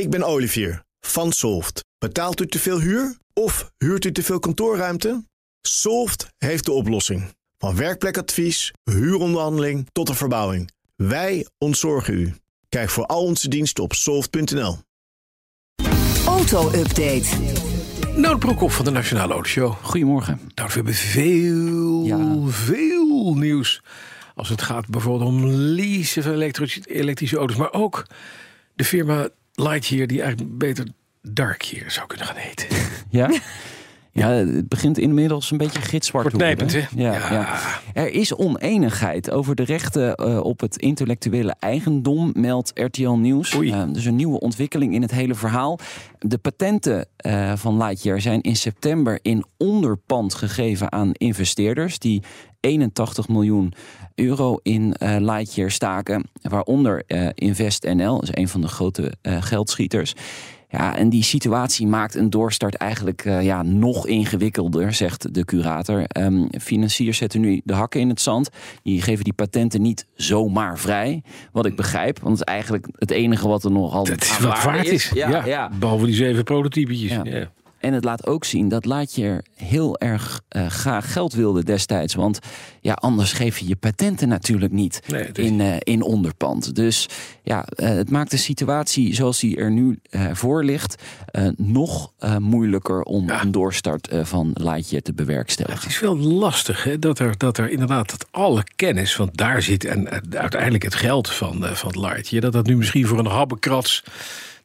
Ik ben Olivier van Solft. Betaalt u te veel huur of huurt u te veel kantoorruimte? Solft heeft de oplossing. Van werkplekadvies, huuronderhandeling tot de verbouwing. Wij ontzorgen u. Kijk voor al onze diensten op soft.nl. Auto-update. Nout Broekhoff van de Nationale Autoshow. Goedemorgen. Nou, we hebben veel, Ja. veel nieuws. Als het gaat bijvoorbeeld om leasen van elektrische, elektrische auto's. Maar ook de firma Lightyear, die eigenlijk beter Darkyear zou kunnen gaan heten. Ja? Ja, het begint inmiddels een beetje gitzwart te worden. hè? Ja, Ja. ja. Er is oneenigheid over de rechten eh, op het intellectuele eigendom, meldt RTL Nieuws. Oei. Eh, dus een nieuwe ontwikkeling in het hele verhaal. De patenten eh, van Lightyear zijn in september in onderpand gegeven aan investeerders die 81 miljoen euro in Lightyear staken. Waaronder eh, InvestNL, is een van de grote geldschieters. Ja, en die situatie maakt een doorstart eigenlijk eh, ja, nog ingewikkelder, zegt de curator. Ehm, financiers zetten nu de hakken in het zand. Die geven die patenten niet zomaar vrij. Wat ik begrijp, want het is eigenlijk het enige wat er nog altijd Dat is wat waard is. Ja, ja. Behalve die zeven prototypetjes. Ja. En het laat ook zien dat Lightyear heel erg eh, graag geld wilde destijds. Want ja, anders geef je je patenten natuurlijk niet Nee, het is- in, eh, in onderpand. Dus ja, eh, het maakt de situatie zoals die er nu voor ligt... nog moeilijker om Ja. een doorstart van Lightyear te bewerkstelligen. Het is wel lastig hè, dat, er, dat er inderdaad dat alle kennis, want daar zit en, uiteindelijk het geld van, van Lightyear, dat dat nu misschien voor een habbekrats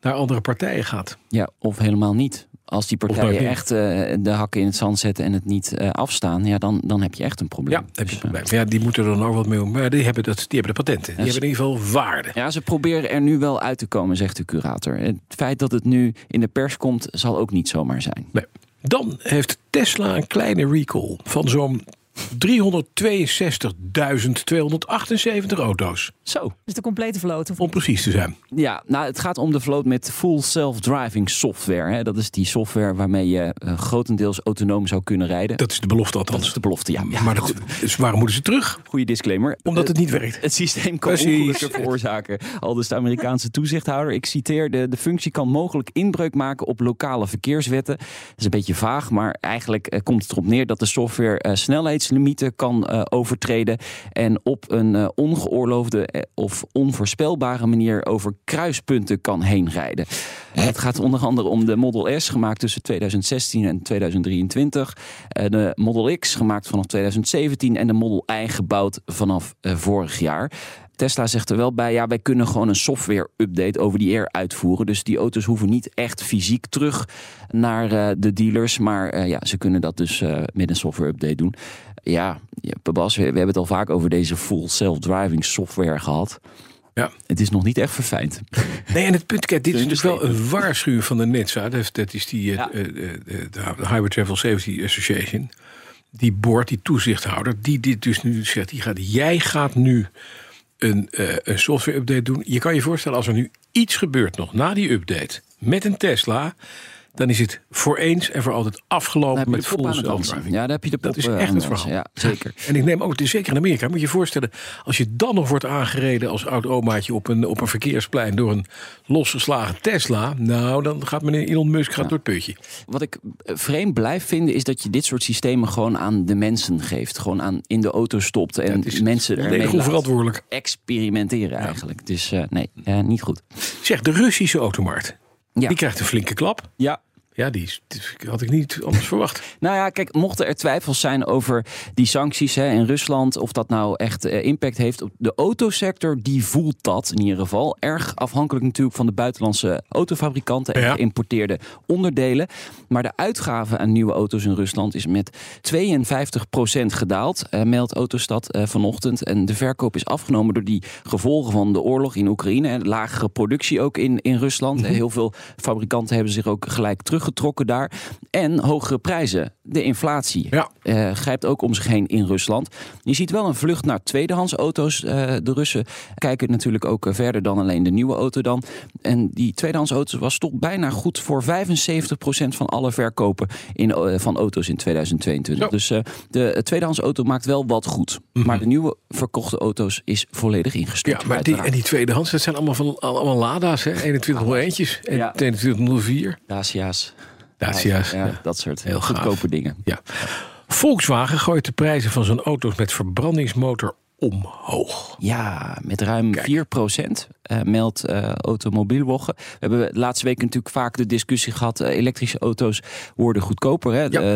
naar andere partijen gaat. Ja, of helemaal niet. Als die partijen echt eh, de hakken in het zand zetten en het niet eh, afstaan... Ja, dan, dan heb je echt een probleem. Ja, dat heb je een probleem. Ja, die moeten er dan ook wat mee om. Maar die hebben, dat, die hebben de patenten. Die Ja, hebben in ieder geval waarde. Ja, ze proberen er nu wel uit te komen, zegt de curator. Het feit dat het nu in de pers komt, zal ook niet zomaar zijn. Nee. Dan heeft Tesla een kleine recall van zo'n 362.278 auto's. Zo. Dus de complete vloot. Of Om precies te zijn. Ja, nou, het gaat om de vloot met full self-driving software. Hè. Dat is die software waarmee je eh, grotendeels autonoom zou kunnen rijden. Dat is de belofte Dat althans. is de belofte, ja. ja maar dat, dus waarom moeten ze terug? Goede disclaimer. Omdat het niet werkt. Het systeem kan ongelukken veroorzaken. Al dus de Amerikaanse toezichthouder. Ik citeer, de, de functie kan mogelijk inbreuk maken op lokale verkeerswetten. Dat is een beetje vaag, maar eigenlijk eh, komt het erop neer dat de software eh, snelheidslimieten kan eh, overtreden. En op een eh, ongeoorloofde eh, of onvoorspelbare manier over kruispunten kan heen rijden. Het gaat onder andere om de Model S, gemaakt tussen 2016 en 2023. eh, De Model X, gemaakt vanaf 2017. En de Model I, gebouwd vanaf vorig jaar. Tesla zegt er wel bij, ja, wij kunnen gewoon een software-update over die Air uitvoeren. Dus die auto's hoeven niet echt fysiek terug naar eh, de dealers. Maar eh, ja, ze kunnen dat dus eh, met een software-update doen. Ja, we, we hebben het al vaak over deze full self-driving software gehad. Ja. Het is nog niet echt verfijnd. Nee, en het punt, kijk, dit is natuurlijk wel een waarschuwing van de NHTSA. Dat is, dat is die, eh, Ja. eh, eh, de Highway Travel Safety Association. Die board, die toezichthouder, die dit dus nu zegt. Die gaat, jij gaat nu een, eh, een software-update doen. Je kan je voorstellen, als er nu iets gebeurt nog na die update met een Tesla... dan is het voor eens en voor altijd afgelopen met full self-driving. Ja, daar heb je de pop Dat is eh, echt het verhaal. Ja, zeker. En ik neem ook, zeker in Amerika, moet je je voorstellen... als je dan nog wordt aangereden als oud omaatje op een, op een verkeersplein... door een losgeslagen Tesla... nou, dan gaat meneer Elon Musk gaat door het putje. Wat ik eh, vreemd blijf vinden is dat je dit soort systemen gewoon aan de mensen geeft. Gewoon aan in de auto stopt en is mensen ermee laat onverantwoordelijk. experimenteren eigenlijk. Dus eh, nee, niet goed. Zeg, de Russische automarkt, Ja. die krijgt een flinke klap. Ja, Ja, die had ik niet anders verwacht. Nou ja, kijk, mochten er twijfels zijn over die sancties hè, in Rusland, of dat nou echt eh, impact heeft op de autosector, die voelt dat in ieder geval. Erg afhankelijk natuurlijk van de buitenlandse autofabrikanten en Ja. geïmporteerde onderdelen. Maar de uitgave aan nieuwe auto's in Rusland is met 52% gedaald, eh, meldt Autostad eh, vanochtend. En de verkoop is afgenomen door die gevolgen van de oorlog in Oekraïne. En lagere productie ook in, in Rusland. Heel veel fabrikanten hebben zich ook gelijk teruggetrokken daar. En hogere prijzen de inflatie Ja. eh, grijpt ook om zich heen in Rusland. Je ziet wel een vlucht naar tweedehands auto's. Eh, de Russen kijken natuurlijk ook eh, verder dan alleen de nieuwe auto dan. En die tweedehands auto's was toch bijna goed voor 75% van alle verkopen in, van auto's in 2022. Zo. Dus de eh, tweedehands auto maakt wel wat goed. Maar de nieuwe verkochte auto's is volledig ingestort. Ja, maar die, en die tweedehands, dat zijn allemaal van allemaal Lada's, hè? 2101'tjes en Ja. 2104. Dacia's. Dacia's. Ja, Ja. dat soort Heel gaaf. goedkope dingen. Ja. Volkswagen gooit de prijzen van zijn auto's met verbrandingsmotor omhoog. Ja, met ruim Kijk. 4 procent, meldt eh Automobielwoggen. We hebben de laatste week natuurlijk vaak de discussie gehad... eh, elektrische auto's worden goedkoper. Hè? Ja. Eh,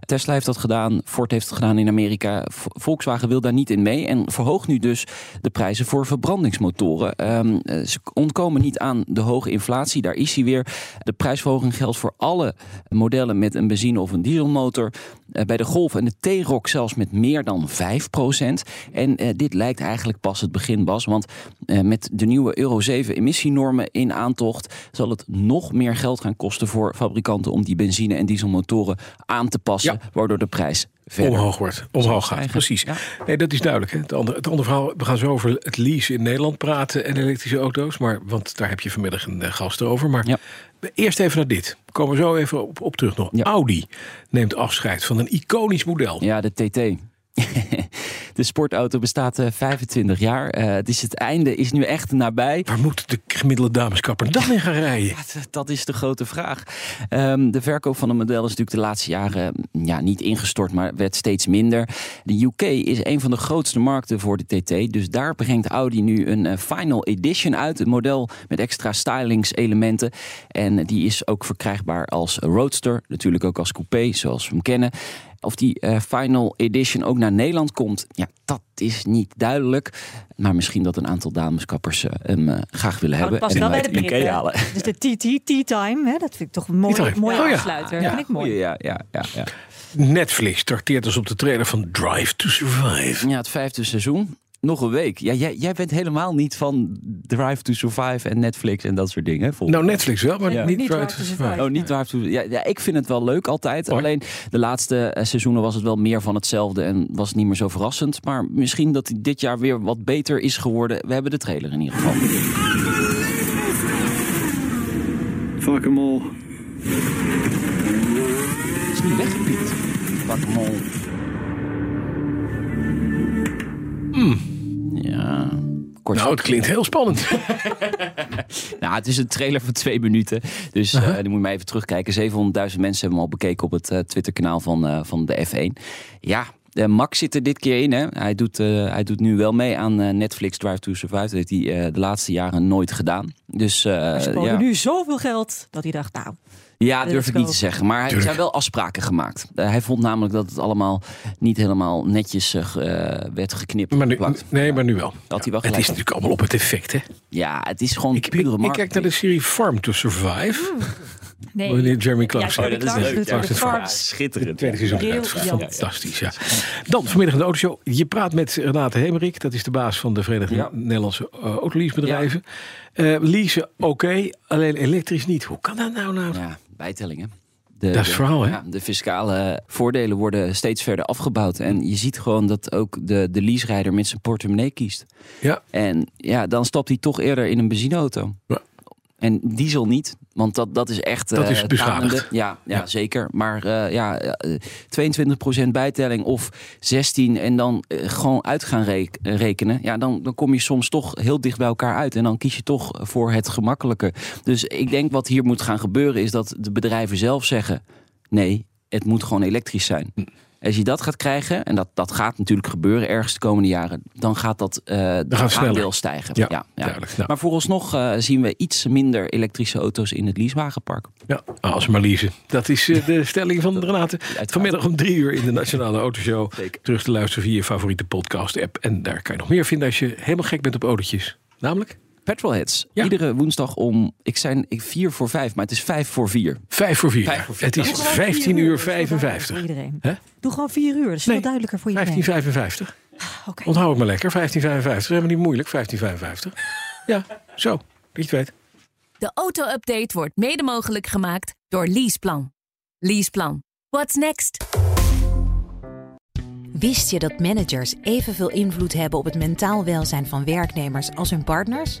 Tesla heeft dat gedaan, Ford heeft het gedaan in Amerika. Volkswagen wil daar niet in mee... en verhoogt nu dus de prijzen voor verbrandingsmotoren. Ehm, eh, ze ontkomen niet aan de hoge inflatie, daar is hij weer. De prijsverhoging geldt voor alle modellen met een benzine- of een dieselmotor... Eh, bij de Golf en de T-Roc zelfs met meer dan 5% En eh, dit lijkt eigenlijk pas het begin, Bas. Want eh, met de nieuwe Euro 7 emissienormen in aantocht... zal het nog meer geld gaan kosten voor fabrikanten... om die benzine- en dieselmotoren aan te passen... waardoor de prijs verder... Omhoog wordt, omhoog gaat, precies. Ja. Nee, dat is duidelijk. Hè? Het, andere, het andere verhaal, we gaan zo over het leasen in Nederland praten en elektrische auto's. Maar, want daar heb je vanmiddag een eh, gast over. Maar Ja. eerst even naar dit. Komen we zo even op, op terug nog. Ja. Audi neemt afscheid van een iconisch model. Ja, de TT. de sportauto bestaat eh, 25 jaar. Eh, het, is het einde is nu echt nabij. Waar moet de gemiddelde dameskapper dan in gaan rijden? Ja, dat is de grote vraag. Ehm, de verkoop van een model is natuurlijk de laatste jaren mm, ja, niet ingestort, maar werd steeds minder. De UK is een van de grootste markten voor de TT. Dus daar brengt Audi nu een eh, Final Edition uit. Een model met extra stylingselementen. En die is ook verkrijgbaar als Roadster. Natuurlijk ook als coupé, zoals we hem kennen. Of die eh, Final Edition ook naar Nederland komt, ja, dat is niet duidelijk. Maar misschien dat een aantal dameskappers eh, hem eh, graag willen Nou, hebben. past en wel bij de Britten. halen. Dus de TT, Tea Time, hè, dat vind ik toch een mooie, mooie Oh ja. afsluiter. Ja, vind ik mooi. ja, ja, ja, ja. Netflix trakteert dus op de trailer van Drive to Survive. Ja, het vijfde seizoen. Nog een week. Ja, jij, jij bent helemaal niet van Drive to Survive en Netflix en dat soort dingen. volgens Nou, Netflix wel, maar Ja. niet Niet Drive to Survive. Survive. Oh, niet Drive to ja, ja, ik vind het wel leuk altijd. Alleen de laatste eh, seizoenen was het wel meer van hetzelfde en was het niet meer zo verrassend. Maar misschien dat hij dit jaar weer wat beter is geworden. We hebben de trailer in ieder geval. Fuck them all. Het is niet weggepiept. Fuck hem all. Ja. Nou, het klinkt heel spannend. Nou, het is een trailer van twee minuten. Dus eh, die moet je maar even terugkijken. 700.000 mensen hebben hem al bekeken op het eh, Twitter-kanaal van, eh, van de F1. Ja, eh, Max zit er dit keer in. Hè. Hij, doet, eh, hij doet nu wel mee aan eh, Netflix Drive to Survive. Dat heeft hij eh, de laatste jaren nooit gedaan. Dus eh, Maar ze ja, nu zoveel geld dat hij dacht, nou, ja, durf ik niet te zeggen. Maar er Tuurlijk. zijn wel afspraken gemaakt. Hij vond namelijk dat het allemaal niet helemaal netjes werd geknipt. Maar nu, nee, maar nu wel. had hij wel het is natuurlijk allemaal op het effect, hè? Ja, het is gewoon Ik, ik, pure ik kijk marketing. naar de serie Farm to Survive. Nee. Jeremy Clarkson. Ja, Jeremy Oh, dat is Clarkson leuk, ja. Farms. schitterend. Tweede seizoen. Fantastisch, ja. Dan vanmiddag in de autoshow. Je praat met Renate Hemerik. Dat is de baas van de Verenigde Ja. Nederlandse uh, autoleasebedrijven. Eh leasen, oké. alleen elektrisch niet. Hoe kan dat nou nou? Ja, bijtellingen. De, Dat is het verhaal, hè? ja, de fiscale voordelen worden steeds verder afgebouwd. En je ziet gewoon dat ook de, de leaserijder met zijn portemonnee kiest. Ja. En ja, dan stapt hij toch eerder in een benzineauto. Ja. En diesel niet, want dat, dat is echt... Dat eh, is beschadigd. tanende. Ja, ja, Ja. zeker. Maar eh, ja, eh, 22% bijtelling of 16 en dan eh, gewoon uit gaan rek- rekenen. Ja, dan, dan kom je soms toch heel dicht bij elkaar uit. En dan kies je toch voor het gemakkelijke. Dus ik denk wat hier moet gaan gebeuren is dat de bedrijven zelf zeggen... nee, het moet gewoon elektrisch zijn. Hm. Als je dat gaat krijgen, en dat, dat gaat natuurlijk gebeuren ergens de komende jaren, dan gaat dat uh, gaat aandeel stijgen. Ja, duidelijk. Nou. Maar vooralsnog uh, zien we iets minder elektrische auto's in het leasewagenpark. Ja, als maar leasen. Dat is uh, de stelling van Renate. Vanmiddag om drie uur in de Nationale Autoshow. Zeker. Terug te luisteren via je favoriete podcast-app. En daar kan je nog meer vinden als je helemaal gek bent op autootjes. Namelijk? Petrolheads. Ja. Iedere woensdag om, ik zei ik vier voor vijf, maar het is vijf voor vier. Vijf voor vier. Vijf voor vier. Het is Doe gewoon 15 vier uur dat is veel duidelijker 55. Voor iedereen. Hè? Doe gewoon vier uur, dat is Nee, veel duidelijker voor iedereen. 1555. Oké. Onthoud het maar lekker. 1555. Dat is helemaal niet moeilijk. 1555. Ja, zo. Dat je het weet. De auto-update wordt mede mogelijk gemaakt door Leaseplan. Leaseplan. What's next? Wist je dat managers evenveel invloed hebben op het mentaal welzijn van werknemers als hun partners?